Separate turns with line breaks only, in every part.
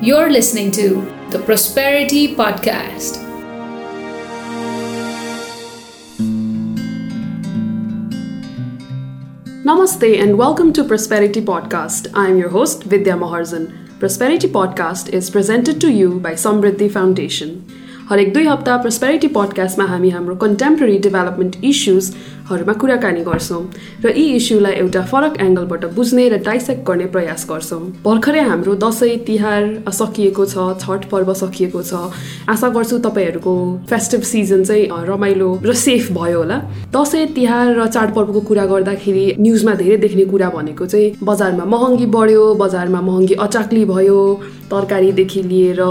You're listening to the Prosperity Podcast.
Namaste and welcome to Prosperity Podcast. I am your host, Vidya Maharzan. Prosperity Podcast is presented to you by Samriddhi Foundation. हरेक दुई हप्ता prosperity पडकास्टमा हामी हाम्रो contemporary development इस्युजहरूमा कुराकानी गर्छौँ र यी इस्युलाई एउटा फरक एङ्गलबाट बुझ्ने र डाइसेक्ट गर्ने प्रयास गर्छौँ। भर्खरै हाम्रो दसैँ तिहार सकिएको छ छठ पर्व सकिएको छ। आशा गर्छु तपाईँहरूको फेस्टिभ सिजन चाहिँ रमाइलो र सेफ भयो होला। दसैँ तिहार र चाडपर्वको कुरा गर्दाखेरि न्युजमा धेरै देख्ने कुरा भनेको चाहिँ बजारमा महँगी बढ्यो बजारमा महँगी अचाक्ली भयो तरकारीदेखि लिएर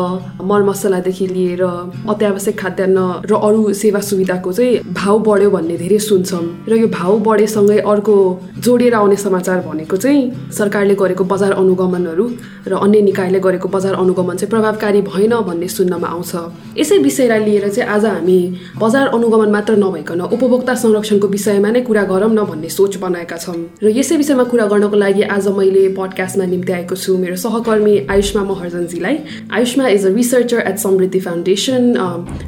मरमसलादेखि लिएर अत्यावश्यक खाद्यान्न र अरू सेवा सुविधाको चाहिँ भाउ बढ्यो भन्ने धेरै सुन्छौँ। र यो भाउ बढेसँगै अर्को जोडेर आउने समाचार भनेको चाहिँ सरकारले गरेको बजार अनुगमनहरू र अन्य निकायले गरेको बजार अनुगमन चाहिँ प्रभावकारी भएन भन्ने सुन्नमा आउँछ। यसै विषयलाई लिएर चाहिँ आज हामी बजार अनुगमन मात्र नभइकन उपभोक्ता संरक्षणको विषयमा नै कुरा गरौँ न भन्ने सोच बनाएका छौँ। र यसै विषयमा कुरा गर्नको लागि आज मैले पडकास्टमा निम्ति आएको छु। मेरो सहकर्मी आयुष्मा महर्जनजीलाई Ayushma is a researcher at Samriddhi foundation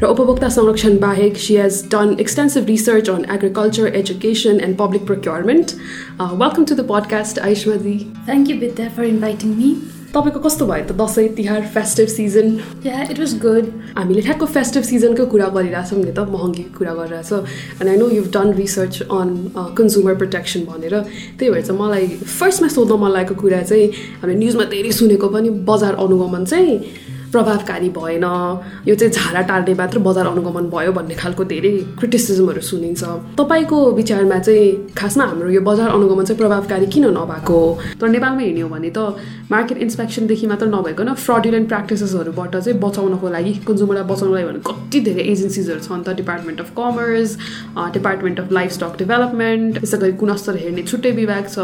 र उपभोक्ता संरक्षण बाहेक she has done extensive research on agriculture education and public procurement welcome to the podcast आयुष्माजी
thank you Vidya for inviting me
तपाईँको कस्तो भयो त? Dashain Tihar festive
season it was good
हामीले ठ्याक्क फेस्टिभ सिजनकै कुरा गरिरहेछौँ नि त महँगी कुरा गरिरहेछ। And I know you done research on consumer protection भनेर। त्यही भएर चाहिँ मलाई फर्स्टमा सोध्न मन लागेको कुरा चाहिँ हामीले न्युजमा धेरै सुनेको पनि बजार अनुगमन चाहिँ प्रभावकारी भएन। यो चाहिँ झारा टार्ने मात्र बजार अनुगमन भयो भन्ने खालको धेरै क्रिटिसिजमहरू सुनिन्छ। तपाईँको विचारमा चाहिँ खासमा हाम्रो यो बजार अनुगमन चाहिँ प्रभावकारी किन नभएको? तर नेपालमा हेर्ने हो भने त मार्केट इन्सपेक्सनदेखि मात्र नभइकन फ्रडुलेन्ट प्र्याक्टिसेसहरूबाट चाहिँ बचाउनको लागि कन्ज्युमरलाई बचाउनको लागि भने कति धेरै एजेन्सिजहरू छन् त? Department of commerce department of livestock development त्यसै गरी गुणस्तर हेर्ने छुट्टै विभाग छ।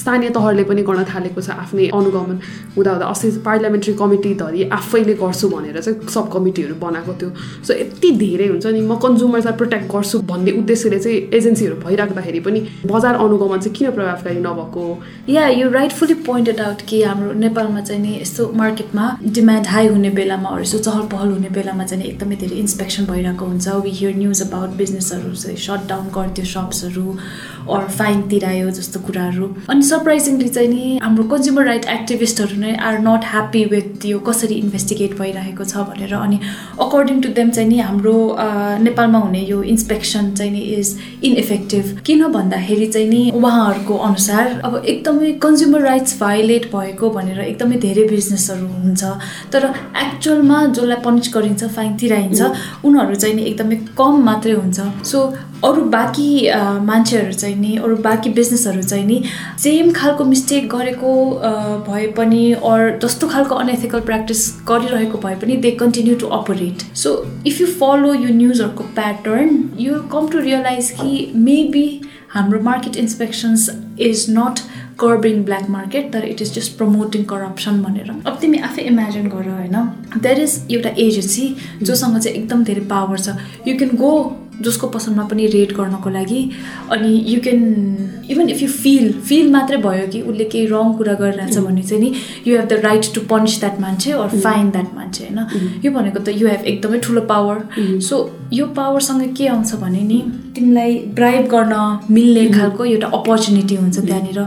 स्थानीय तहले पनि गर्न थालेको छ आफ्नै अनुगमन। हुँदा हुँदा अस्ति पार्लियामेन्ट्री कमिटी धरि आफै कहिले गर्छु भनेर चाहिँ सब कमिटीहरू बनाएको थियो। सो यति धेरै हुन्छ नि म कन्ज्युमर्सलाई प्रोटेक्ट गर्छु भन्ने उद्देश्यले चाहिँ एजेन्सीहरू भइराख्दाखेरि पनि बजार अनुगमन चाहिँ किन प्रभावकारी नभएको?
या यो राइटफुली पोइन्टेड आउट कि हाम्रो नेपालमा चाहिँ नि यस्तो मार्केटमा डिमान्ड हाई हुने बेलामा यस्तो चहल पहल हुने बेलामा चाहिँ एकदमै धेरै इन्सपेक्सन भइरहेको हुन्छ। वी हियर न्युज अबाउट बिजनेसहरू चाहिँ सट डाउन गरिदियो सप्सहरू अर फाइन तिरायो जस्तो कुराहरू। अनि सरप्राइजिङली चाहिँ नि हाम्रो कन्ज्युमर राइट एक्टिभिस्टहरू नै आर नट ह्याप्पी विथ यो कसरी इन्भेस्टिगेट भइरहेको छ भनेर अनि अकर्डिङ टु देम चाहिँ नि हाम्रो नेपालमा हुने यो इन्सपेक्सन चाहिँ नि इज इनइफेक्टिभ किन भन्दाखेरि चाहिँ नि उहाँहरूको अनुसार अब एकदमै कन्ज्युमर राइट्स भायोलेट भएको भनेर एकदमै धेरै बिजनेसहरू हुन्छ तर एक्चुअलमा जसलाई पनिस गरिन्छ फाइन तिराइन्छ उनीहरू चाहिँ नि एकदमै कम मात्रै हुन्छ। सो अरू बाँकी मान्छेहरू चाहिँ नि अरू बाँकी बिजनेसहरू चाहिँ नि सेम खालको मिस्टेक गरेको भए पनि अर जस्तो खालको अनएथिकल प्र्याक्टिस गरिरहेको भए पनि they continue to operate so if you follow यो न्युजहरूको pattern you come to realize कि मेबी हाम्रो market inspections is not curbing black market तर it is just promoting corruption भनेर। अब तिमी आफै इमेजिन गर होइन? द्याट इज एउटा एजेन्सी जोसँग चाहिँ एकदम धेरै पावर छ। यु क्यान गो जसको पसलमा पनि रेड गर्नको लागि। अनि you can even if you feel feel मात्रै भयो कि उसले केही रङ कुरा गरिरहेछ भने चाहिँ नि you have the right to punish that मान्छे अर फाइन द्याट मान्छे होइन? यो भनेको त यु हेभ एकदमै ठुलो पावर सो यो पावरसँग के आउँछ भने नि तिमीलाई ब्राइब गर्न मिल्ने खालको एउटा अपर्च्युनिटी हुन्छ त्यहाँनिर।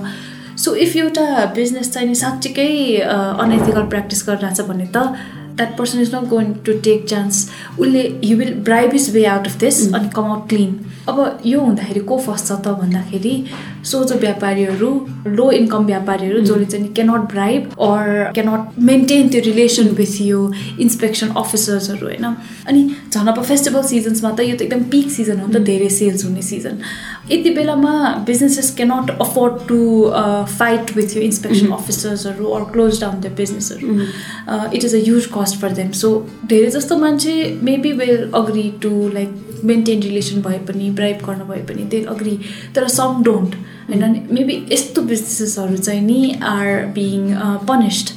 सो इफ एउटा बिजनेस चाहिँ नि साँच्चीकै अनएथिकल प्र्याक्टिस गरिरहेछ भने त that person is not going to take chance उसले you will bribe is way out of this अनि कम आउट क्लिन अब यो हुँदाखेरि को फस्छ त भन्दाखेरि सोझो व्यापारीहरू लो इन्कम व्यापारीहरू जसले चाहिँ cannot bribe or cannot maintain त्यो रिलेसन विथ यो इन्सपेक्सन अफिसर्सहरू होइन? अनि झन् अब फेस्टिभल सिजन्समा त यो त एकदम पिक सिजन हो नि त धेरै सेल्स हुने सिजन यति बेलामा businesses cannot afford to fight with यो इन्सपेक्सन अफिसर्सहरू अर क्लोज डाउन द बिजनेसहरू it is a huge cost for them so धेरै जस्तो मान्छे maybe will agree to like maintain relation भए पनि ब्राइब गर्न भए पनि दे अग्री तर सम डोन्ट होइन मेबी यस्तो बिजनेसेसहरू चाहिँ नि आर बिङ पनिस्ड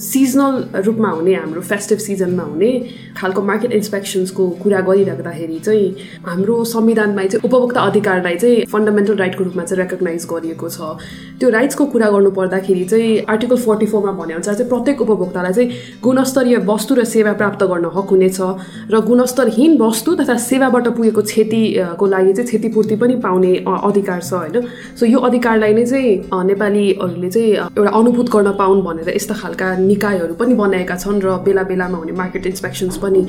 सिजनल रूपमा हुने हाम्रो फेस्टिभ सिजनमा हुने खालको मार्केट इन्सपेक्सन्सको कुरा गरिराख्दाखेरि चाहिँ हाम्रो संविधानमा चाहिँ उपभोक्ता अधिकारलाई चाहिँ फन्डामेन्टल राइटको रूपमा चाहिँ रेकगनाइज गरिएको छ। त्यो राइट्सको कुरा गर्नु पर्दाखेरि चाहिँ आर्टिकल फोर्टी फोरमा भनेअनुसार चाहिँ प्रत्येक उपभोक्तालाई चाहिँ गुणस्तरीय वस्तु र सेवा प्राप्त गर्न हक हुनेछ र गुणस्तरहीन वस्तु तथा सेवाबाट पुगेको क्षतिको लागि चाहिँ क्षतिपूर्ति पनि पाउने अधिकार छ होइन? सो यो अधिकारलाई नै चाहिँ नेपालीहरूले चाहिँ एउटा अनुभूत गर्न पाउन् भनेर यस्ता खालका निकायहरू पनि बनाएका छन् र बेला बेलामा हुने मार्केट इन्सपेक्सन्स पनि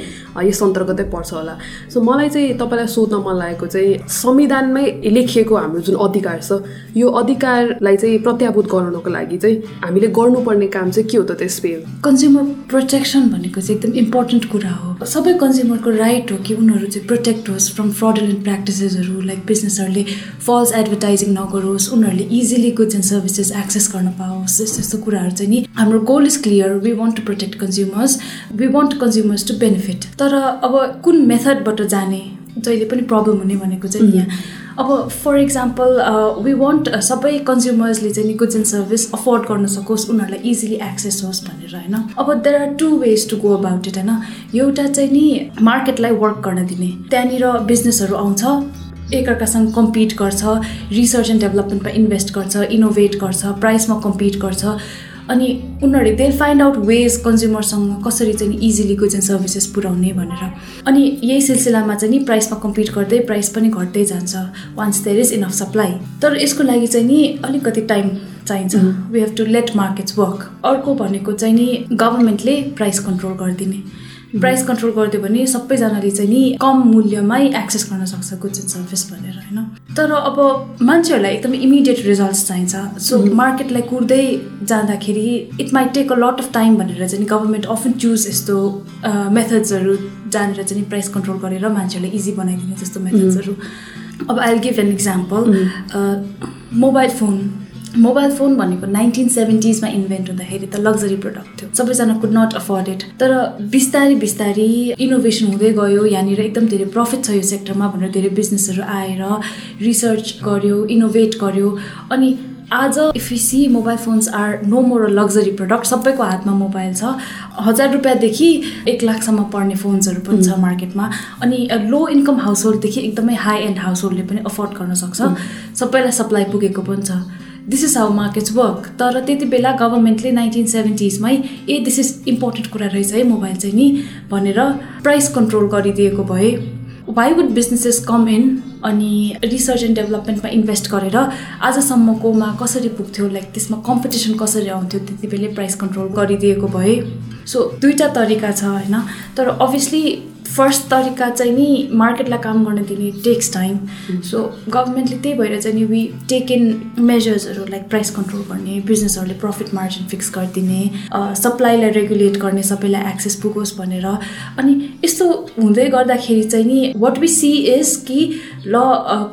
यस अन्तर्गतै पर्छ होला। सो मलाई चाहिँ तपाईँलाई सोध्न मन लागेको चाहिँ संविधानमै लेखिएको हाम्रो जुन अधिकार छ यो अधिकारलाई चाहिँ प्रत्याभूत गराउनको लागि चाहिँ हामीले गर्नुपर्ने काम चाहिँ के हो त त्यसमा
कन्ज्युमर प्रोटेक्सन भनेको चाहिँ एकदम इम्पोर्टेन्ट कुरा हो। सबै कन्ज्युमरको राइट हो कि उनीहरू चाहिँ प्रोटेक्ट होस् फ्रम फ्रडुलेन्ट प्र्याक्टिसेसहरू लाइक बिजनेसहरूले फल्स एडभर्टाइजिङ नगरोस् उनीहरूले easily goods and services access गर्न पाओस्। यस्तो यस्तो कुराहरू चाहिँ नि हाम्रो goal is clear we want to protect consumers we want consumers to benefit तर अब कुन मेथडबाट जाने? जहिले पनि प्रब्लम हुने भनेको चाहिँ यहाँ। अब फर इक्जाम्पल वी वान्ट सबै कन्ज्युमर्सले चाहिँ नि गुड्स एन्ड सर्भिस अफोर्ड गर्न सकोस्। उनीहरूलाई इजिली एक्सेस होस् भनेर होइन? अब there are two ways to go about it होइन? एउटा चाहिँ नि मार्केटलाई वर्क गर्न दिने। त्यहाँनिर बिजनेसहरू आउँछ। एकअर्कासँग कम्पिट गर्छ रिसर्च एन्ड डेभलपमेन्टमा इन्भेस्ट गर्छ इनोभेट गर्छ प्राइसमा कम्पिट गर्छ। अनि उनीहरूले दे फाइन्ड आउट वेज कन्ज्युमरसँग कसरी चाहिँ इजिली गुड्स एन्ड सर्भिसेस पुऱ्याउने भनेर। अनि यही सिलसिलामा चाहिँ नि प्राइसमा कम्पिट गर्दै प्राइस पनि घट्दै जान्छ once there is enough supply तर यसको लागि चाहिँ नि अलिकति टाइम चाहिन्छ। We have to let markets work अर्को भनेको चाहिँ नि गभर्मेन्टले प्राइस कन्ट्रोल गरिदिने। प्राइस कन्ट्रोल गरिदियो भने सबैजनाले चाहिँ नि कम मूल्यमै एक्सेस गर्न सक्छ गुड्स एन्ड सर्भिस भनेर होइन? तर अब मान्छेहरूलाई एकदमै इमिडिएट रिजल्ट्स चाहिन्छ। सो मार्केटलाई कुर्दै जाँदाखेरि it might take a lot of time भनेर चाहिँ गभर्मेन्ट अफन चुज यस्तो मेथड्सहरू जहाँनिर चाहिँ प्राइस कन्ट्रोल गरेर मान्छेहरूलाई इजी बनाइदिने जस्तो मेथड्सहरू अब I give an example mobile phone mobile phone भनेको नाइन्टिन सेभेन्टिजमा इन्भेन्ट हुँदाखेरि त लग्जरी प्रडक्ट थियो। सबैजना कुड नट अफोर्ड इट तर बिस्तारै बिस्तारै इनोभेसन हुँदै गयो। यहाँनिर एकदम धेरै प्रफिट छ यो सेक्टरमा भनेर धेरै बिजनेसहरू आएर रिसर्च गर्यो इनोभेट गर्यो। अनि आज if you see mobile phones are no more a luxury product सबैको हातमा मोबाइल छ। हजार रुपियाँदेखि एक लाखसम्म पर्ने फोन्सहरू पनि छ मार्केटमा अनि लो इन्कम हाउस होल्डदेखि एकदमै हाई एन्ड हाउस होल्डले पनि अफोर्ड गर्न सक्छ। सबैलाई सप्लाई पुगेको पनि छ। This is how markets work तर त्यति बेला गभर्मेन्टले नाइन्टिन सेभेन्टिजमै ए दिस इज इम्पोर्टेन्ट कुरा रहेछ है मोबाइल चाहिँ नि भनेर प्राइस कन्ट्रोल गरिदिएको भए why would businesses come in अनि रिसर्च एन्ड डेभलपमेन्टमा इन्भेस्ट गरेर आजसम्मकोमा कसरी पुग्थ्यो लाइक त्यसमा कम्पिटिसन कसरी आउँथ्यो त्यति बेला प्राइस कन्ट्रोल गरिदिएको भए? सो दुईवटा तरिका छ होइन? तर अभियसली फर्स्ट तरिका चाहिँ नि मार्केटलाई काम गर्न दिने टेक्स टाइम सो गभर्मेन्टले त्यही भएर चाहिँ नि वी टेक इन मेजर्सहरू लाइक प्राइस कन्ट्रोल गर्ने बिजनेसहरूले प्रफिट मार्जिन फिक्स गरिदिने सप्लाईलाई रेगुलेट गर्ने सबैलाई एक्सेस पुगोस् भनेर। अनि यस्तो हुँदै गर्दाखेरि चाहिँ नि वाट वी सी इज कि ल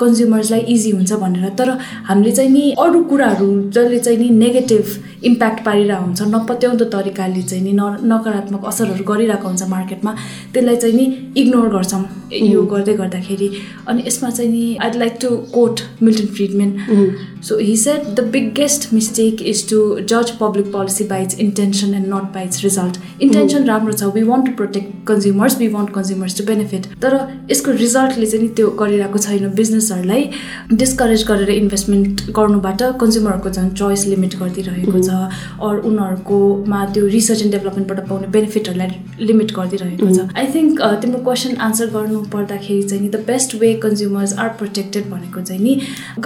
कन्ज्युमर्सलाई इजी हुन्छ भनेर। तर हामीले चाहिँ नि अरू कुराहरू जसले चाहिँ नि नेगेटिभ इम्प्याक्ट पारिरहेको हुन्छ नपत्याउँदो तरिकाले चाहिँ नि न नकारात्मक असरहरू गरिरहेको हुन्छ मार्केटमा त्यसलाई चाहिँ नि इग्नोर गर्छौँ। यो गर्दै गर्दाखेरि। अनि यसमा चाहिँ नि I'd like to quote Milton Friedman so he said the biggest mistake is to जज public policy by its intention and not by its result intention राम्रो छ. We want to protect consumers we want consumers to benefit तर यसको रिजल्टले चाहिँ नि त्यो गरिरहेको छैन. बिजनेसहरूलाई डिस्करेज गरेर इन्भेस्टमेन्ट गर्नुबाट कन्ज्युमरहरूको झन् चोइस लिमिट गरिदिइरहेको छ अरू उनीहरूकोमा त्यो रिसर्च एन्ड डेभलपमेन्टबाट पाउने बेनिफिटहरूलाई लिमिट गरिदिइरहेको छ. आई थिङ्क तिम्रो क्वेसन आन्सर गर्नु पर्दाखेरि चाहिँ नि the best way consumers are protected भनेको चाहिँ नि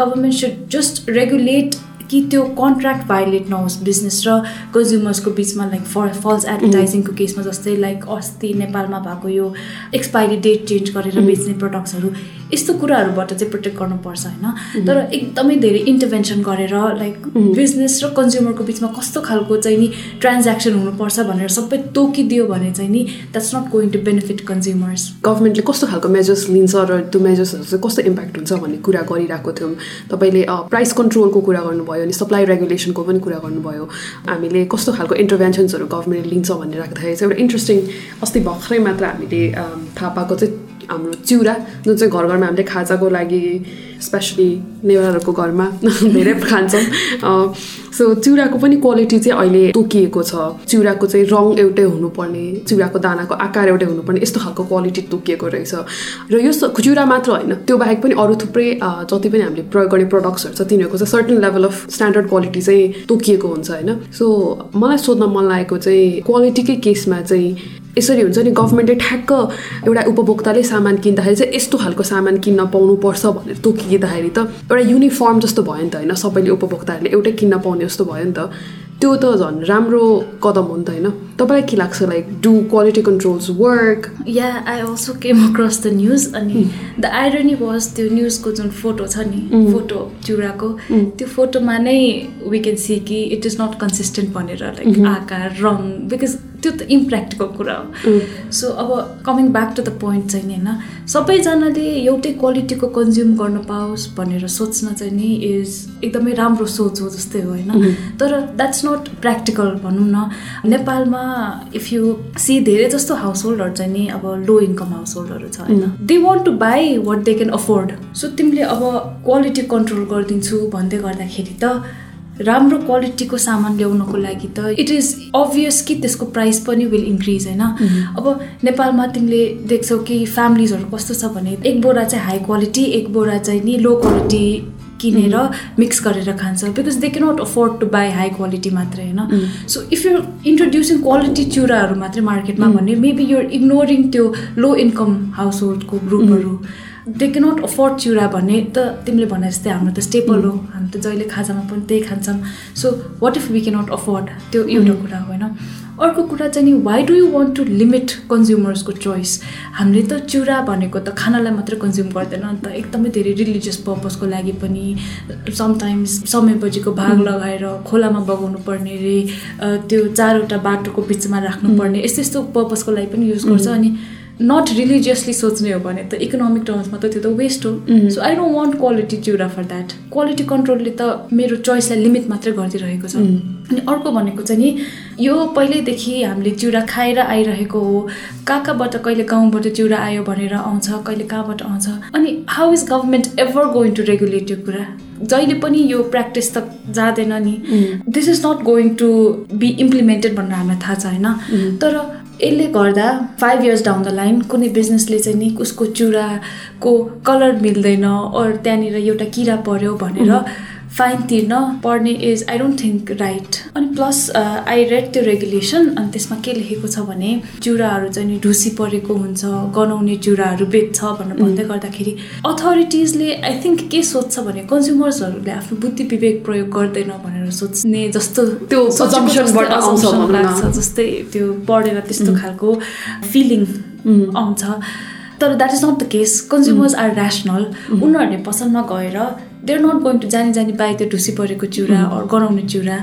गभर्मेन्ट सुड जस्ट रेगुलेट कि त्यो कन्ट्र्याक्ट भाइलेट नहोस् बिजनेस र कन्ज्युमर्सको बिचमा लाइक फर फल्स एडभर्टाइजिङको केसमा जस्तै लाइक अस्ति नेपालमा भएको यो एक्सपायरी डेट चेन्ज गरेर बेच्ने प्रडक्ट्सहरू यस्तो कुराहरूबाट चाहिँ प्रोटेक्ट गर्नुपर्छ होइन? तर एकदमै धेरै इन्टरभेन्सन गरेर लाइक बिजनेस र कन्ज्युमरको बिचमा कस्तो खालको चाहिँ नि ट्रान्ज्याक्सन हुनुपर्छ भनेर सबै तोकिदियो भने चाहिँ नि that's not going to benefit consumers
गभर्मेन्टले कस्तो खालको मेजर्स लिन्छ र त्यो मेजर्सहरू चाहिँ कस्तो इम्प्याक्ट हुन्छ भन्ने कुरा गरिरहेको थियौँ। तपाईँले प्राइस कन्ट्रोलको कुरा गर्नुभयो अनि सप्लाई रेगुलेसनको पनि कुरा गर्नुभयो। हामीले कस्तो खालको इन्टरभेन्सन्सहरू गभर्मेन्टले लिन्छ भन्ने राख्दाखेरि चाहिँ एउटा इन्ट्रेस्टिङ अस्ति भर्खरै मात्र हामीले थाहा पाएको चाहिँ हाम्रो चिउरा जुन चाहिँ घर घरमा हामीले खाजाको लागि स्पेसली नेवारहरूको घरमा धेरै खान्छौँ। सो चिउराको पनि क्वालिटी चाहिँ अहिले तोकिएको छ। चिउराको चाहिँ रङ एउटै हुनुपर्ने चिउराको दानाको आकार एउटै हुनुपर्ने यस्तो खालको क्वालिटी तोकिएको रहेछ। र यो चिउरा मात्र होइन त्यो बाहेक पनि अरू थुप्रै जति पनि हामीले प्रयोग गर्ने प्रडक्ट्सहरू छ तिनीहरूको चाहिँ certain level of standard quality चाहिँ तोकिएको हुन्छ होइन। सो मलाई सोध्न मन लागेको चाहिँ क्वालिटीकै केसमा चाहिँ यसरी हुन्छ नि गभर्मेन्टले ठ्याक्क एउटा उपभोक्ताले सामान किन्दाखेरि चाहिँ यस्तो खालको सामान किन्न पाउनुपर्छ भनेर तोकिँदाखेरि त एउटा युनिफर्म जस्तो भयो नि त होइन सबैले उपभोक्ताहरूले एउटै किन्न पाउने जस्तो भयो नि त। त्यो त झन् राम्रो कदम हो नि त होइन। तपाईँलाई के लाग्छ like do quality controls work
yeah I also came across the news अनि द आइरनी वाज त्यो न्युजको जुन फोटो छ नि फोटो चुराको त्यो फोटोमा नै वी क्यान सी कि इट इज नट कन्सिस्टेन्ट भनेर लाइक आकार रङ बिकज त्यो त इम्प्र्याक्टिकल कुरा हो। सो अब coming back to the point चाहिँ नि होइन सबैजनाले एउटै क्वालिटीको कन्ज्युम गर्न पाओस् भनेर सोच्न चाहिँ नि इज एकदमै राम्रो सोच हो जस्तै हो होइन। तर द्याट्स नट प्र्याक्टिकल भनौँ न। नेपालमा इफ यु सी धेरै जस्तो हाउस होल्डहरू चाहिँ नि अब लो इन्कम हाउस होल्डहरू छ होइन। They want to buy what they can afford so तिमीले अब क्वालिटी कन्ट्रोल गरिदिन्छु भन्दै गर्दाखेरि त राम्रो क्वालिटीको सामान ल्याउनको लागि त इट इज अभियस कि त्यसको प्राइस पनि विल इन्क्रिज होइन? अब नेपालमा तिमीले देख्छौ कि फ्यामिलीजहरू कस्तो छ भने एक बोरा चाहिँ हाई क्वालिटी एक बोरा चाहिँ नि लो क्वालिटी किनेर मिक्स गरेर खान्छ। Because they cannot afford to buy high quality मात्रै होइन? So if you introducing quality चुराहरू मात्रै मार्केटमा भने मेबी युआर इग्नोरिङ त्यो लो इन्कम हाउस होल्डको ग्रुपहरू दे क्यानट अफोर्ड चिउरा भने त तिमीले भने जस्तै हाम्रो त स्टेपल हो हामी त जहिले खाजामा पनि त्यही खान्छौँ। So what if we cannot afford त्यो एउटा कुरा हो होइन? अर्को कुरा चाहिँ नि why do you want to limit कन्ज्युमर्सको choice हामीले त चिउरा भनेको त खानालाई मात्रै कन्ज्युम गर्दैन अन्त एकदमै धेरै रिलिजियस पर्पजको लागि पनि समटाइम्स समय बजीको भाग लगाएर खोलामा बगाउनु पर्ने रे त्यो चारवटा बाटोको बिचमा राख्नुपर्ने यस्तो यस्तो पर्पजको लागि पनि युज गर्छ। अनि नट रिलिजियसली सोच्ने हो भने त इकोनोमिक टर्म्समा त त्यो त वेस्ट हो. So I don't want quality chiura for that quality कन्ट्रोलले त मेरो चोइसलाई लिमिट मात्रै गरिदिइरहेको छ। अनि अर्को भनेको चाहिँ नि यो पहिल्यैदेखि हामीले चिउरा खाएर आइरहेको हो। कहाँ कहाँबाट कहिले गाउँबाट चिउरा आयो भनेर आउँछ कहिले कहाँबाट आउँछ? अनि how is government ever going to regulate यो कुरा? जहिले पनि यो प्र्याक्टिस त जाँदैन नि। This is not going to be implemented भनेर हामीलाई थाहा छ होइन तर यसले गर्दा five years down the line कुनै बिजनेसले चाहिँ नि उसको चुराको कलर मिल्दैन अरू त्यहाँनिर एउटा किरा पऱ्यो भनेर फाइन तिर्न पर्ने is I don't think right अनि प्लस आई रेड त्यो रेगुलेसन अनि त्यसमा के लेखेको छ भने चुराहरू चाहिँ नि ढुसी परेको हुन्छ गनाउने चुराहरू बेच्छ भनेर भन्दै गर्दाखेरि अथोरिटिजले आई थिङ्क के सोध्छ भने कन्ज्युमर्सहरूले आफ्नो बुद्धि विवेक प्रयोग गर्दैन भनेर सोच्ने जस्तो
त्यो
लाग्छ जस्तै त्यो पढेर त्यस्तो खालको फिलिङ आउँछ। तर that is not the case consumers are rational उनीहरूले पसलमा गएर they are not going to जानी जानी बाई त्यो ढुसी परेको चिउरा अरू गराउने चिउरा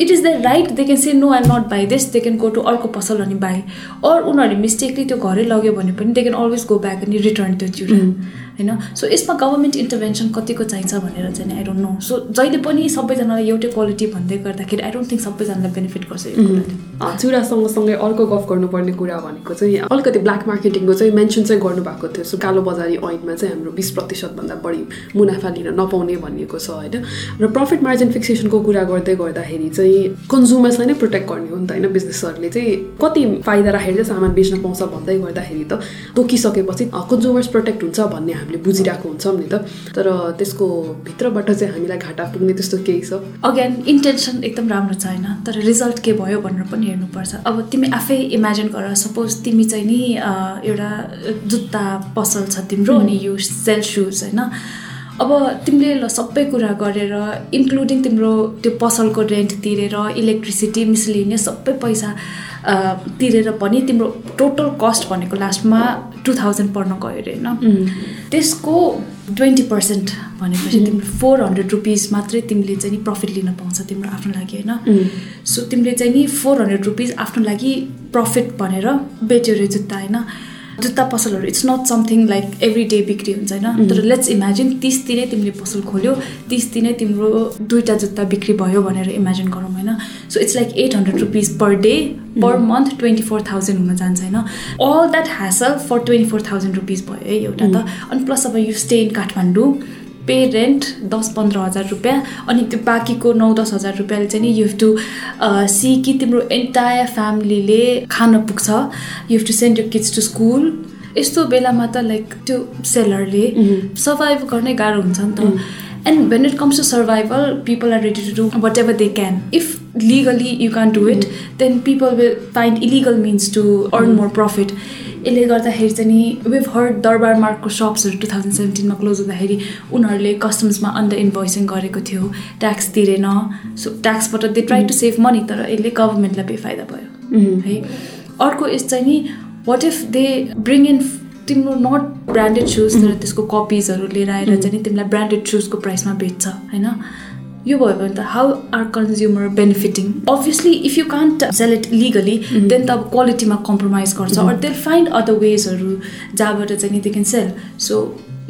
it is the right they can say no I not buy this they can go to अर्को पसल अनि बाई अरू उनीहरूले मिस्टेकली त्यो घरै लग्यो भने पनि they can always go back अनि रिटर्न त्यो चिउरा होइन? सो यसमा गभर्मेन्ट इन्टरभेन्सन कतिको चाहिन्छ भनेर चाहिँ आई डोन्ट नो सो जहिले पनि सबैजनालाई एउटै क्वालिटी भन्दै गर्दाखेरि आई डोन्ट थिङ्क सबैजनालाई बेनिफिट गर्छ
चुरा सँगसँगै अर्को गफ गर्नुपर्ने कुरा भनेको चाहिँ अलिकति ब्ल्याक मार्केटिङको चाहिँ मेन्सन चाहिँ गर्नुभएको थियो। सो कालो बजारी ऐनमा चाहिँ हाम्रो बिस प्रतिशतभन्दा बढी मुनाफा लिन नपाउने भनिएको छ होइन? र प्रफिट मार्जिन फिक्सेसनको कुरा गर्दै गर्दाखेरि चाहिँ कन्ज्युमर्सलाई नै प्रोटेक्ट गर्ने हो नि त होइन? बिजनेसहरूले चाहिँ कति फाइदा राखेर चाहिँ सामान बेच्न पाउँछ भन्दै गर्दाखेरि त तोकिसकेपछि कन्ज्युमर्स प्रोटेक्ट हुन्छ भन्ने हामीले बुझिरहेको हुन्छौँ नि त। तर त्यसको भित्रबाट चाहिँ हामीलाई घाटा पुग्ने त्यस्तो केही छ?
अगेन इन्टेन्सन एकदम राम्रो छ होइन तर रिजल्ट के भयो भनेर पनि हेर्नुपर्छ। अब तिमी आफै इमेजिन गर सपोज तिमी चाहिँ नि एउटा जुत्ता पसल छ तिम्रो अनि यु सेल सुज होइन? अब तिमीले ल सबै कुरा गरेर इन्क्लुडिङ तिम्रो त्यो पसलको रेन्ट तिरेर इलेक्ट्रिसिटी मिसलिनियस सबै पैसा तिरेर पनि तिम्रो टोटल कस्ट भनेको लास्टमा टु थाउजन्ड पर्न गयो अरे होइन? त्यसको ट्वेन्टी पर्सेन्ट भनेपछि तिम्रो फोर हन्ड्रेड रुपिस मात्रै तिमीले चाहिँ नि प्रफिट लिन पाउँछ तिम्रो आफ्नो लागि होइन? सो तिमीले चाहिँ नि फोर हन्ड्रेड रुपिस आफ्नो लागि प्रफिट भनेर बेच्यो अरे जुत्ता होइन? जुत्ता पसलहरू it's not something like every day बिक्री हुन्छ होइन? तर लेट्स इमेजिन तिस दिनै तिमीले पसल खोल्यो तिस दिनै तिम्रो दुईवटा जुत्ता बिक्री भयो भनेर इमेजिन गरौँ होइन? So it's like eight hundred rupees per day per month twenty four thousand हुन जान्छ होइन? All that hassle for twenty four thousand rupees भयो है एउटा त। अनि प्लस अब you stay in Kathmandu pay rent दस पन्ध्र हजार रुपियाँ अनि त्यो बाँकीको नौ दस हजार रुपियाँले चाहिँ नि यु हेभ टु सी कि तिम्रो एन्टायर फ्यामिलीले खान पुग्छ। You have to send you kids to school यस्तो बेलामा त लाइक त्यो सेलरले सर्भाइभ गर्नै गाह्रो हुन्छ नि त। And when it comes to survival people are ready to do whatever they can if legally you can do it then people will find illegal means to earn more profit यसले गर्दाखेरि चाहिँ नि we've heard दरबार मार्कको सप्सहरू two thousand सेभेन्टिनमा close हुँदाखेरि उनीहरूले कस्टम्समा अन्डर इन्भोइसिङ गरेको थियो ट्याक्स तिरेन। So ट्याक्सबाट they try to save money तर यसले गभर्मेन्टलाई बेफाइदा भयो। है? अर्को यस चाहिँ नि what if they bring in तिम्रो नट ब्रान्डेड सुज तर त्यसको कपिजहरू लिएर आएर चाहिँ नि तिमीलाई ब्रान्डेड सुजको प्राइसमा बेच्छ होइन? यो भयो भने त how are consumer benefiting obviously if you can't sell it legally then त अब क्वालिटीमा कम्प्रोमाइज गर्छ अर देल फाइन्ड अदर वेजहरू जहाँबाट चाहिँ नि they can sell so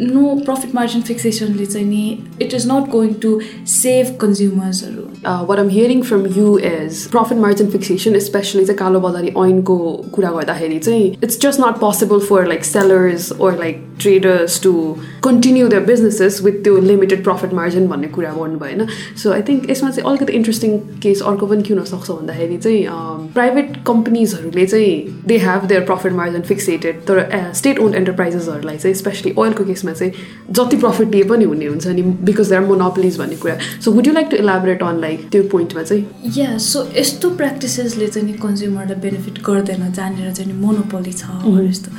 no profit margin फिक्सेसनले चाहिँ नि it is not going to save कन्ज्युमर्सहरू
what am hearing from you is profit margin fixation specially चाहिँ कालो बजारी ऐनको कुरा गर्दाखेरि चाहिँ it's just not possible for like sellers or like traders to continue the businesses with त्यो limited profit margin भन्ने कुरा गर्नुभयो होइन सो आई थिङ्क यसमा चाहिँ अलिकति इन्ट्रेस्टिङ केस अर्को पनि के हुनसक्छ भन्दाखेरि चाहिँ प्राइभेट कम्पनीजहरूले चाहिँ they have their profit margin fixated तर स्टेट ओन्ड एन्टरप्राइजेसहरूलाई चाहिँ स्पेसली ओइलको केसमा चाहिँ जति प्रफिट दिए पनि हुने हुन्छ नि बिकज दे आर मोनोपोलिज भन्ने कुरा so would you like to elaborate on like त्यो पोइन्टमा चाहिँ।
या सो यस्तो प्र्याक्टिसेसले चाहिँ नि कन्ज्युमरलाई बेनिफिट गर्दैन जहाँनिर चाहिँ नि मोनोपोली छ यस्तो।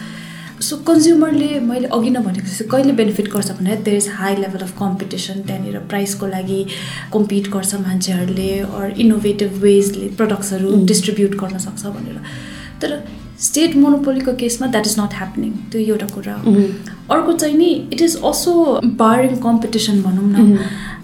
सो कन्ज्युमरले मैले अघि नै भनेको जस्तो कहिले बेनिफिट गर्छ भने there is high level of competition त्यहाँनिर प्राइसको लागि कम्पिट गर्छ मान्छेहरूले अर इनोभेटिभ वेजले प्रडक्ट्सहरू डिस्ट्रिब्युट गर्न सक्छ भनेर। तर स्टेट मोनोपोलीको केसमा द्याट इज नट ह्यापनिङ त्यो एउटा कुरा हो। अर्को चाहिँ नि it is also barring competition भनौँ न।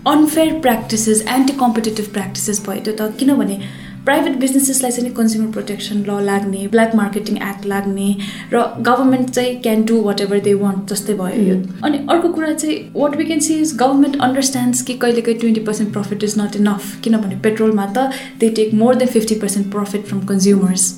Unfair practices anti competitive practices भयो त्यो त किनभने प्राइभेट बिजनेसेसलाई चाहिँ कन्ज्युमर प्रोटेक्सन ल लाग्ने ब्ल्याक मार्केटिङ एक्ट लाग्ने र गभर्मेन्ट चाहिँ can do whatever they want जस्तै भयो यो। अनि अर्को कुरा चाहिँ what we can see is government understands कि कहिले कहिले twenty percent profit is not enough किनभने पेट्रोलमा त they take more than fifty percent profit from consumers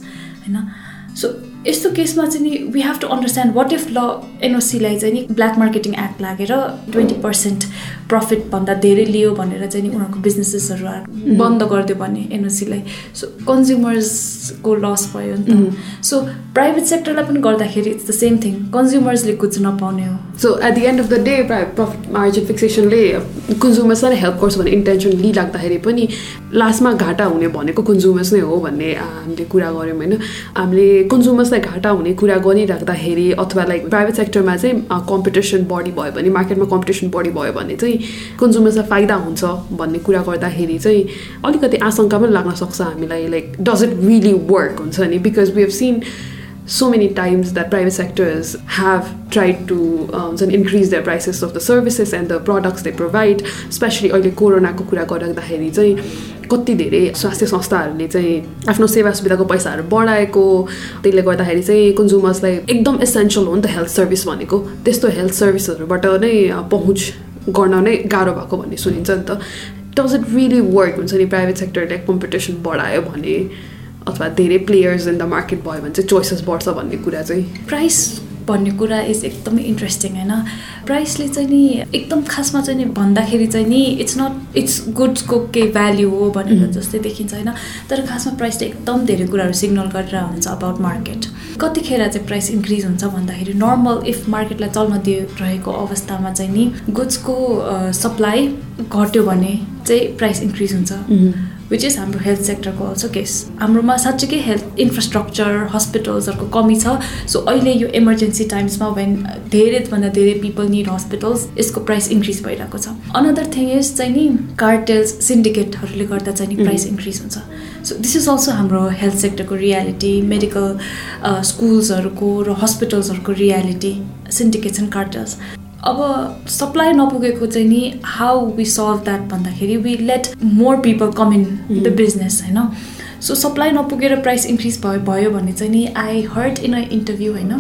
होइन? सो यस्तो केसमा चाहिँ नि we have to understand what if ल एनओसीलाई चाहिँ नि ब्ल्याक मार्केटिङ एक्ट लागेर ट्वेन्टी पर्सेन्ट प्रफिटभन्दा धेरै लियो भनेर चाहिँ नि उनीहरूको बिजनेसेसहरू बन्द गरिदियो भने एनओसीलाई सो कन्ज्युमर्सको लस भयो नि त। सो प्राइभेट सेक्टरलाई पनि गर्दाखेरि इट्स द सेम थिङ कन्ज्युमर्सले कुछ नपाउने हो।
So at the end of the day profit margin फिक्सेसनले कन्ज्युमर्सलाई हेल्प गर्छ भन्ने इन्टेन्सन लिइराख्दाखेरि पनि लास्टमा घाटा हुने भनेको कन्ज्युमर्स नै हो भन्ने हामीले कुरा गऱ्यौँ होइन? हामीले कन्ज्युमर्सलाई घाटा हुने कुरा गरिराख्दाखेरि अथवा लाइक प्राइभेट सेक्टरमा चाहिँ कम्पिटिसन बढी भयो भने मार्केटमा कम्पिटिसन बढी भयो भने चाहिँ कन्ज्युमर्सलाई फाइदा हुन्छ भन्ने कुरा गर्दाखेरि चाहिँ अलिकति आशंका पनि लाग्न सक्छ हामीलाई like does it really work हुन्छ नि? Because we have seen so many times that private sectors have tried to um, increase their prices of the services and the products they provide, especially अहिले कोरोनाको कुरा गरिराख्दाखेरि चाहिँ कति धेरै स्वास्थ्य संस्थाहरूले चाहिँ आफ्नो सेवा सुविधाको पैसाहरू बढाएको त्यसले गर्दाखेरि चाहिँ कन्ज्युमर्सलाई एकदम एसेन्सियल हो नि त हेल्थ सर्भिस भनेको। त्यस्तो हेल्थ सर्भिसहरूबाट नै पहुँच गर्न नै गाह्रो भएको भन्ने सुनिन्छ नि त। डज इट रियली वर्क हुन्छ नि प्राइभेट सेक्टरले कम्पिटिसन बढायो भने। अथवा धेरै प्लेयर्स इन द मार्केट भयो भने चाहिँ चोइसेस बढ्छ भन्ने कुरा चाहिँ।
प्राइस भन्ने कुरा इज एकदमै इन्ट्रेस्टिङ होइन? प्राइसले चाहिँ नि एकदम खासमा चाहिँ नि भन्दाखेरि चाहिँ नि इट्स नट इट्स गुड्सको केही भ्याल्यु हो भनेर जस्तै देखिन्छ होइन? तर खासमा प्राइसले एकदम धेरै कुराहरू सिग्नल गरेर हुन्छ अबाउट मार्केट कतिखेर चाहिँ प्राइस इन्क्रिज हुन्छ भन्दाखेरि नर्मल इफ मार्केटलाई चल्न दिइरहेको अवस्थामा चाहिँ नि गुड्सको सप्लाई घट्यो भने चाहिँ प्राइस इन्क्रिज हुन्छ। विच इज हाम्रो हेल्थ सेक्टरको अल्सो केस हाम्रोमा साँच्चीकै हेल्थ इन्फ्रास्ट्रक्चर हस्पिटल्सहरूको कमी छ. सो अहिले यो इमर्जेन्सी टाइम्समा वेन धेरैभन्दा धेरै पिपल निड हस्पिटल्स यसको प्राइस इन्क्रिज भइरहेको छ. अनदर थिङ इज चाहिँ नि कार्टेल्स सिन्डिकेटहरूले गर्दा चाहिँ नि प्राइस इन्क्रिज हुन्छ. सो दिस इज अल्सो हाम्रो हेल्थ सेक्टरको रियालिटी मेडिकल स्कुल्सहरूको र हस्पिटल्सहरूको रियालिटी सिन्डिकेट्स एन्ड कार्टेल्स अब सप्लाई नपुगेको चाहिँ नि हाउ वी सल्भ द्याट भन्दाखेरि we let more people come in the business होइन? सो सप्लाई नपुगेर प्राइस इन्क्रिज भयो भयो भने चाहिँ नि I heard in a interview होइन?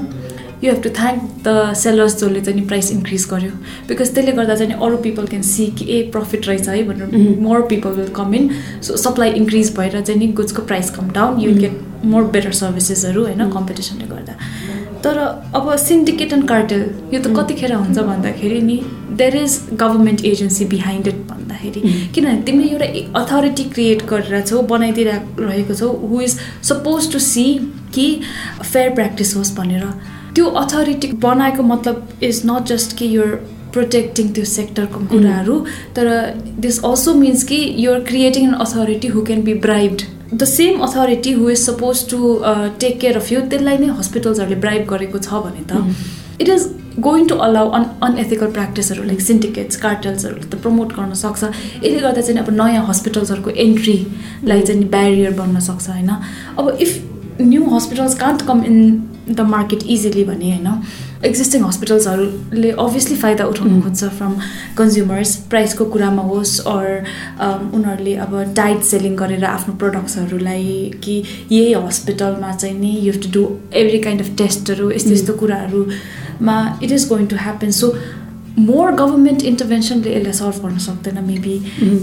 You have to thank the sellers जसले चाहिँ नि प्राइस इन्क्रिज गर्यो। बिकज त्यसले गर्दा चाहिँ अरू पिपल क्यान सी कि ए प्रफिट रहेछ है भनेर more people will come in so supply increase भएर चाहिँ नि गुड्सको price come down you get more better सर्भिसेसहरू होइन कम्पिटिसनले गर्दा। तर अब सिन्डिकेट एन्ड कार्टेल यो त कतिखेर हुन्छ भन्दाखेरि नि there is government agency behind it भन्दाखेरि. किनभने तिमीले एउटा अथोरिटी क्रिएट गरेर छौ बनाइदिइरहेको छौ who is suppose to see कि फेयर प्र्याक्टिस होस् भनेर। त्यो अथोरिटी बनाएको मतलब इज नट जस्ट कि युर प्रोटेक्टिङ त्यो सेक्टरको कुराहरू तर दिस अल्सो मिन्स कि you're creating an authority who can be bribed the same authority who is suppose to take care of you त्यसलाई नै हस्पिटल्सहरूले ब्राइब गरेको छ भने त it is going to allow on unethical प्र्याक्टिसहरू लाइक सिन्डिकेट्स कार्टल्सहरूले त प्रमोट गर्न सक्छ। यसले गर्दा चाहिँ अब नयाँ हस्पिटल्सहरूको एन्ट्रीलाई चाहिँ ब्यारियर बन्न सक्छ होइन अब if new hospitals can't come in the market easily भने होइन एक्जिस्टिङ हस्पिटल्सहरूले अभियसली फाइदा उठाउनु mm. खोज्छ फ्रम कन्ज्युमर्स प्राइसको कुरामा होस् अर um, उनीहरूले अब टाइट सेलिङ गरेर आफ्नो प्रडक्ट्सहरूलाई कि यही हस्पिटलमा चाहिँ नि you to do every kind of टेस्टहरू यस्तो. यस्तो कुराहरूमा it is going to happen so more government इन्टरभेन्सनले यसलाई सल्भ गर्न सक्दैन maybe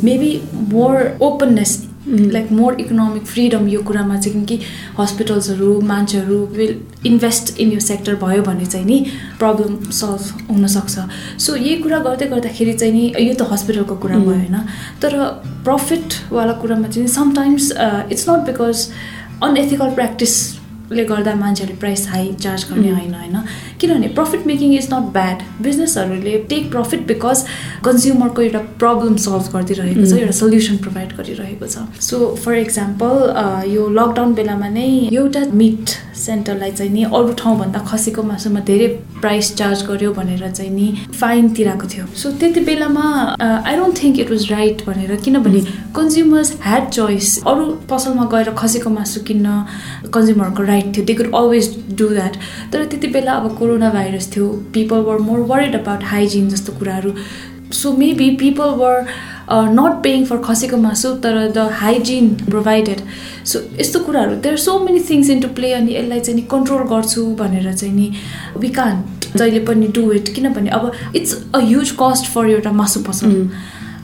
maybe more openness like more economic freedom यो कुरामा चाहिँ कि हस्पिटल्सहरू मान्छेहरू विल इन्भेस्ट इन यो सेक्टर भयो भने चाहिँ नि प्रब्लम सल्भ हुनसक्छ। सो यही कुरा गर्दै गर्दाखेरि चाहिँ नि यो त हस्पिटलको कुरा भयो mm. होइन। तर प्रफिटवाला कुरामा चाहिँ sometimes it's not because unethical practice ले गर्दा मान्छेहरूले प्राइस हाई चार्ज गर्ने होइन होइन। किनभने profit making is not bad बिजनेसहरूले take profit because कन्ज्युमरको एउटा प्रब्लम सल्भ गरिदिइरहेको छ एउटा सल्युसन प्रोभाइड गरिरहेको छ। सो फर इक्जाम्पल यो लकडाउन बेलामा नै एउटा मिट सेन्टरलाई चाहिँ नि अरू ठाउँभन्दा खसीको मासुमा धेरै प्राइस चार्ज गर्यो भनेर चाहिँ नि फाइन तिराएको थियो। सो त्यति बेलामा I don't think it was right भनेर किनभने कन्ज्युमर्स ह्याड चोइस अरू पसलमा गएर खसीको मासु किन्न कन्ज्युमरको राइट थियो। They could always do that तर त्यति बेला अब कोरोना भाइरस थियो। People were more worried about hygiene जस्तो कुराहरू। So maybe people were not paying for खसेको मासु तर द हाइजिन प्रोभाइडेड सो यस्तो कुराहरू there so many things into play अनि यसलाई चाहिँ नि कन्ट्रोल गर्छु भनेर चाहिँ नि वी कान्ट जहिले पनि डु इट किनभने अब it's a huge cost for एउटा मासु पसल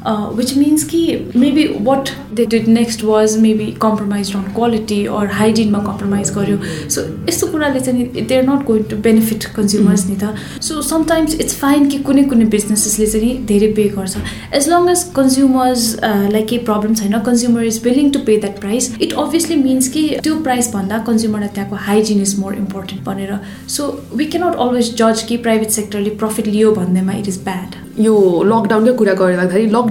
विच मिन्स कि maybe what they did next was maybe compromise on quality or हाइजिनमा compromise गर्यो सो यस्तो कुराले चाहिँ they are not going to benefit consumers नि त सो समटाइम्स इट्स फाइन कि कुनै कुनै बिजनेसेसले चाहिँ धेरै पे गर्छ एज लङ एज कन्ज्युमर्सलाई केही प्रब्लम छैन consumer is willing to pay that price it obviously means कि त्यो प्राइस भन्दा कन्ज्युमरलाई त्यहाँको हाइजिन इज मोर इम्पोर्टेन्ट भनेर सो वी क्यानट अलवेज जज कि प्राइभेट सेक्टरले प्रफिट लियो भन्दैमा इट इज ब्याड
यो लकडाउनकै कुरा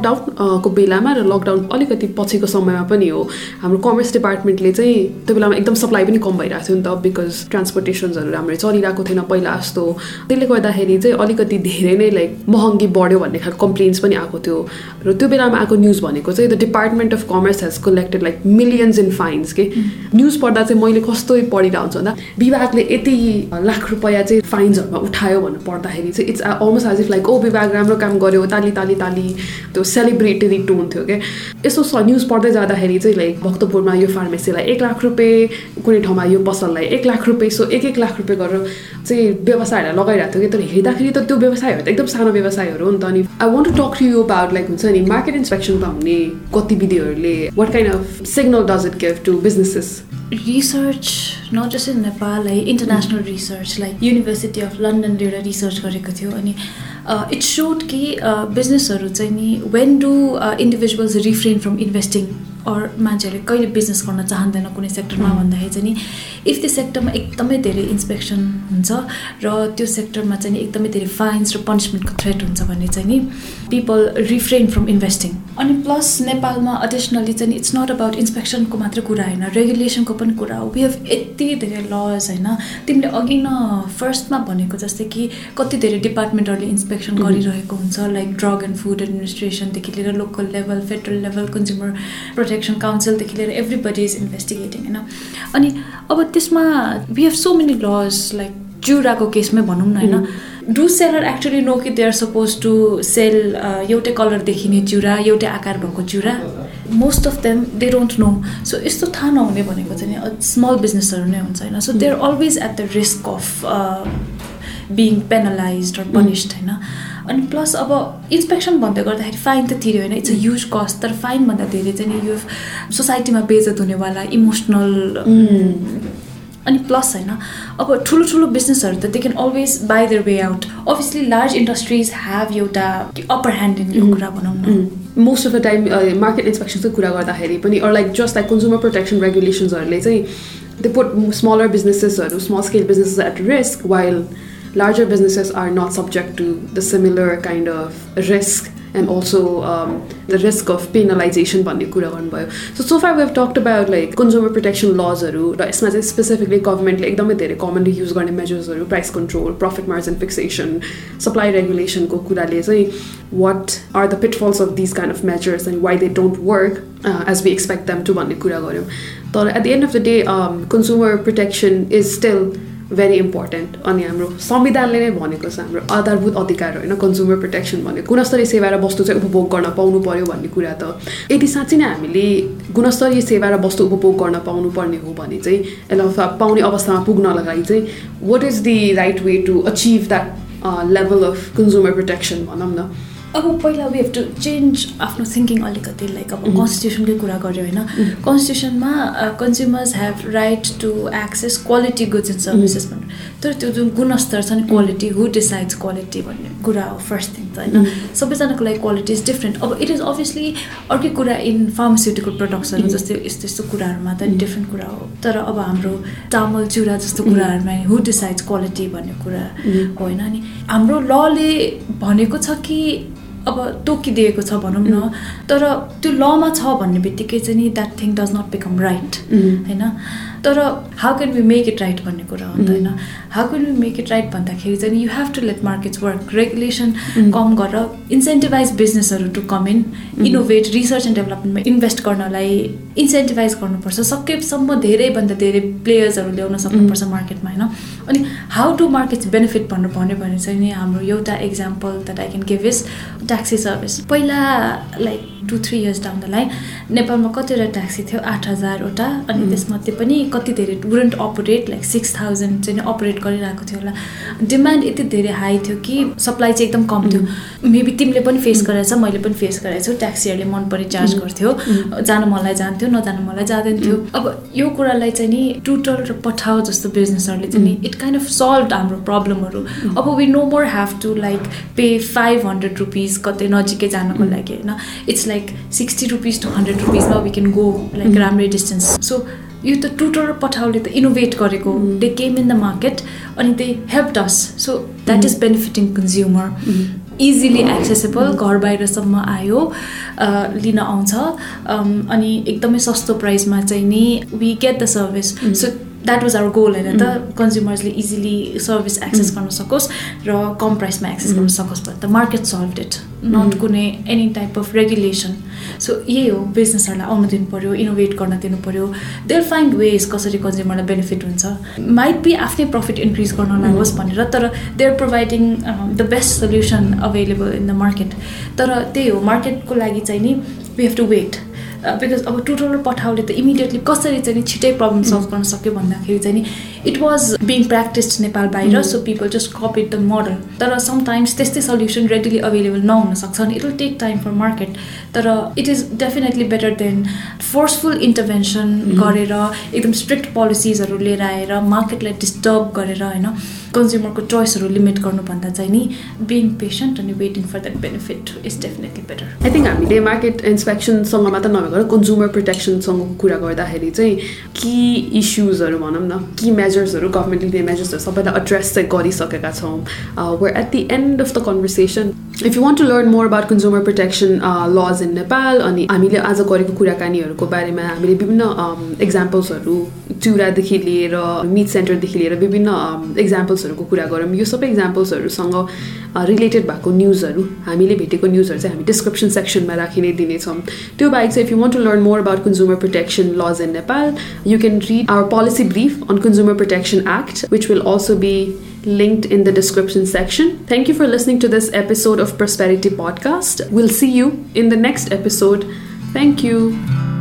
गर्दाखेरि लकडाउनको बेलामा र लकडाउन अलिकति पछिको समयमा पनि हो। हाम्रो कमर्स डिपार्टमेन्टले चाहिँ त्यो बेलामा एकदम सप्लाई पनि कम भइरहेको थियो नि त बिकज ट्रान्सपोर्टेसन्सहरू राम्रै चलिरहेको थिएन पहिला जस्तो। त्यसले गर्दाखेरि चाहिँ अलिकति धेरै नै लाइक महँगी बढ्यो भन्ने खालको कम्प्लेन्स पनि आएको थियो। र त्यो बेलामा आएको न्युज भनेको चाहिँ the department of commerce has collected like millions in fines के न्युज पढ्दा चाहिँ मैले कस्तो पढिरहेको हुन्छ भन्दा विभागले यति लाख रुपियाँ चाहिँ फाइन्सहरूमा उठायो भनेर पढ्दाखेरि चाहिँ it's almost as if like ओ विभाग राम्रो राम्रो काम गर्यो ताली ताली ताली। त्यो सेलिब्रेटरी टोन थियो क्या यस्तो न्युज पढ्दै जाँदाखेरि चाहिँ लाइक भक्तपुरमा यो फार्मेसीलाई एक लाख रुपियाँ कुनै ठाउँमा यो पसललाई एक लाख रुपियाँ सो एक एक लाख रुपियाँ गरेर चाहिँ व्यवसायहरूलाई लगाइरहेको थियो कि तर हेर्दाखेरि त त्यो व्यवसायहरू त एकदम सानो व्यवसायहरू हो नि त अनि I want to talk you about like हुन्छ नि मार्केट इन्सपेक्सनमा हुने गतिविधिहरूले what kind of signal does it give to businesses
research not just in Nepal है international research like university of लन्डनले एउटा रिसर्च गरेको थियो अनि इट्स सोड कि बिजनेसहरू चाहिँ नि when do individuals refrain from investing or मान्छेहरूले कहिले बिजनेस गर्न चाहँदैन कुनै सेक्टरमा भन्दाखेरि चाहिँ नि इफ त्यो सेक्टरमा एकदमै धेरै इन्सपेक्सन हुन्छ र त्यो सेक्टरमा चाहिँ एकदमै धेरै फाइन्स र पनिसमेन्टको थ्रेट हुन्छ भने चाहिँ नि पिपल रिफ्रेन फ्रम इन्भेस्टिङ अनि प्लस नेपालमा अडिसनली चाहिँ इट्स नट अबाउट इन्सपेक्सनको मात्र कुरा होइन रेगुलेसनको पनि कुरा हो। वी हेभ यति धेरै लज होइन। तिमीले अघि न फर्स्टमा भनेको जस्तै कि कति धेरै डिपार्टमेन्टहरूले इन्सपेक्सन गरिरहेको हुन्छ लाइक ड्रग एन्ड फुड एडमिनिस्ट्रेसनदेखि लिएर local level federal level consumer protection काउन्सिलदेखि लिएर एभ्रिबडी इज इन्भेस्टिगेटिङ होइन अनि अब त्यसमा we have so many laws like जुराको केसमै भनौँ न होइन डु सेलर एक्चुली नो कि they are suppose to sell एउटै कलर देखिने चिउरा एउटै आकार भएको चिउरा most of them they don't know so यस्तो थाहा नहुने भनेको चाहिँ स्मल बिजनेसहरू नै हुन्छ होइन so they are always at the risk of being penalize punished होइन अनि प्लस अब इन्सपेक्सन भन्दै गर्दाखेरि फाइन त तिर्यो होइन। इट्स अ ह्युज कस्ट तर फाइनभन्दा धेरै चाहिँ नि यो सोसाइटीमा बेजत हुनेवाला इमोसनल अनि प्लस होइन अब ठुलो ठुलो बिजनेसहरू त they can always buy their way out obviously large industries have एउटा अप्पर ह्यान्ड इन यो कुरा भनौँ न।
Most of the time market इन्सपेक्सनको कुरा गर्दाखेरि पनि or like just like consumer protection रेगुलेसन्सहरूले चाहिँ they put smaller बिजनेसेसहरू small scale businesses at risk while larger businesses are not subject to the similar kind of risk and also um, the risk of penalization भन्ने कुरा गर्नुभयो. So so far we've talked about like consumer protection लजहरू र यसमा चाहिँ specifically गभर्मेन्टले एकदमै धेरै कमनली युज गर्ने मेजर्सहरू price control profit margin fixation supply रेगुलेसनको कुराले चाहिँ what are the pitfalls of this kind of measures and why they don't work as we expect them to भन्ने कुरा गऱ्यौँ तर at the end of the day consumer protection is still very important अनि हाम्रो संविधानले नै भनेको छ हाम्रो आधारभूत अधिकार होइन? कन्ज्युमर प्रोटेक्सन भन्ने। गुणस्तरीय सेवा र वस्तु चाहिँ उपभोग गर्न पाउनु पऱ्यो भन्ने कुरा त यदि साँच्चै नै हामीले गुणस्तरीय सेवा र वस्तु उपभोग गर्न पाउनु पर्ने हो भने चाहिँ यसलाई पाउने अवस्थामा पुग्नलाई लागि चाहिँ what is the right way to achieve that level of consumer protection भनौँ न?
अब पहिला वी हेभ टु चेन्ज आफ्नो थिङ्किङ अलिकति लाइक अब कन्स्टिट्युसनकै कुरा गऱ्यो होइन। कन्स्टिट्युसनमा consumers have right to access quality goods and services भन्नु तर त्यो जुन गुणस्तर छ नि क्वालिटी हु डिसाइड्स क्वालिटी भन्ने कुरा हो फर्स्ट थिङ त होइन। सबैजनाको लागि क्वालिटी इज डिफ्रेन्ट अब इट इज अभियसली अर्कै कुरा इन फार्मास्युटिकल प्रडक्ट्सहरू जस्तै यस्तो यस्तो कुराहरूमा त डिफ्रेन्ट कुरा हो। तर अब हाम्रो चामल चिउरा जस्तो कुराहरूमा हु डिसाइड्स क्वालिटी भन्ने कुरा होइन नि हाम्रो लले भनेको छ कि अब तोकिदिएको छ भनौँ न तर त्यो लमा छ भन्ने बित्तिकै चाहिँ नि that thing does not become right होइन? तर how can we make it right भन्ने कुरा हो नि त होइन? How can we make it right भन्दाखेरि चाहिँ you have to let markets work regulation कम गरेर इन्सेन्टिभाइज बिजनेसहरू to come in innovate research and डेभलपमेन्टमा invest गर्नलाई इन्सेन्टिभाइज गर्नुपर्छ। सकेसम्म धेरैभन्दा धेरै प्लेयर्सहरू ल्याउन सक्नुपर्छ मार्केटमा होइन? अनि हाउ टु मार्केट्स बेनिफिट भन्नु भन्यो भने चाहिँ नि हाम्रो एउटा example that I can give is taxi service. पहिला like two three years down the line नेपालमा कतिवटा ट्याक्सी थियो? आठ हजारवटा। अनि त्यसमध्ये पनि कति धेरै wouldn't operate like six thousand चाहिँ अपरेट गरिरहेको थियो होला। डिमान्ड यति धेरै हाई थियो कि सप्लाई चाहिँ एकदम कम थियो। मेबी तिमीले पनि फेस गरेछ मैले पनि फेस गरेको छु ट्याक्सीहरूले मन परि चार्ज गर्थ्यो। जानु मलाई जान्थ्यो नजानु मलाई जाँदैन थियो अब यो कुरालाई चाहिँ नि टुटल र पठाओ जस्तो बिजनेसहरूले चाहिँ नि इट काइन्ड अफ सल्भ हाम्रो प्रब्लमहरू अब we no more have to like pay five hundred rupees कतै नजिकै जानको लागि होइन? It's like sixty rupees to hundred रुपिसमा we can go like राम्रै डिस्टेन्स सो यो त टुटर पठाउले त इनोभेट गरेको they came in the market अनि they help us so that is benefiting consumer easily accessible घर बाहिरसम्म आयो लिन आउँछ। अनि एकदमै सस्तो प्राइसमा चाहिँ नि we get the service so that was our goal होइन त कन्ज्युमर्सले इजिली सर्भिस एक्सेस गर्न सकोस् र कम प्राइसमा एक्सेस गर्न सकोस् भने त मार्केट सल्भ इट नट कुनै any type of regulation so यही हो बिजनेसहरूलाई आउनु दिनु पऱ्यो इनोभेट गर्न दिनु पऱ्यो देयर फाइन्ड वेज कसरी कन्ज्युमरलाई बेनिफिट हुन्छ. माइट बी आफ्नै प्रफिट इन्क्रिज गर्नलाई होस् भनेर तर they are providing the best solution available in the market तर त्यही हो मार्केटको लागि चाहिँ नि we have to wait because अब टुटल पठाउले त इमिडिएटली कसरी चाहिँ नि छिटै प्रब्लम सल्भ गर्न सक्यो भन्दाखेरि चाहिँ नि it was being practised Nepal बाहिर so people just copied the model तर समटाइम्स त्यस्तै सल्युसन रेडिली अभाइलेबल नहुन सक्छ अनि it will take time for market तर it is definitely better than forceful intervention गरेर एकदम स्ट्रिक्ट पोलिसिजहरू लिएर आएर मार्केटलाई डिस्टर्ब गरेर होइन? कन्ज्युमरको चोइसहरू लिमिट गर्नुभन्दा चाहिँ नि बिङ पेसेन्ट अनि waiting for that benefit is definitely better
I think हामीले मार्केट इन्सपेक्सनसँग मात्र नभएर कन्ज्युमर प्रोटेक्सनको कुरा गर्दाखेरि चाहिँ कि इस्युजहरू भनौँ न कि मेजर्सहरू गभर्मेन्टले लिने मेजर्सहरू सबैलाई एड्रेस चाहिँ गरिसकेका छौँ। We're at the end of the conversation if you want to learn more about consumer protection laws in Nepal अनि हामीले आज गरेको कुराकानीहरूको बारेमा हामीले विभिन्न इक्जाम्पल्सहरू चिउरादेखि लिएर मिट सेन्टरदेखि लिएर विभिन्न इक्जाम्पल्सहरूको कुरा गरौँ यो सबै इक्जाम्पल्सहरूसँग रिलेटेड भएको न्युजहरू हामीले भेटेको न्युजहरू चाहिँ हामी डिस्क्रिप्सन सेक्सनमा राखि नै दिनेछौँ त्यो बाहेक चाहिँ if you want to learn more about consumer protection laws in Nepal you can read our policy brief on consumer protection act which will also be linked in the description section. Thank you for listening to this episode of Prosperity Podcast. We'll see you in the next episode. Thank you.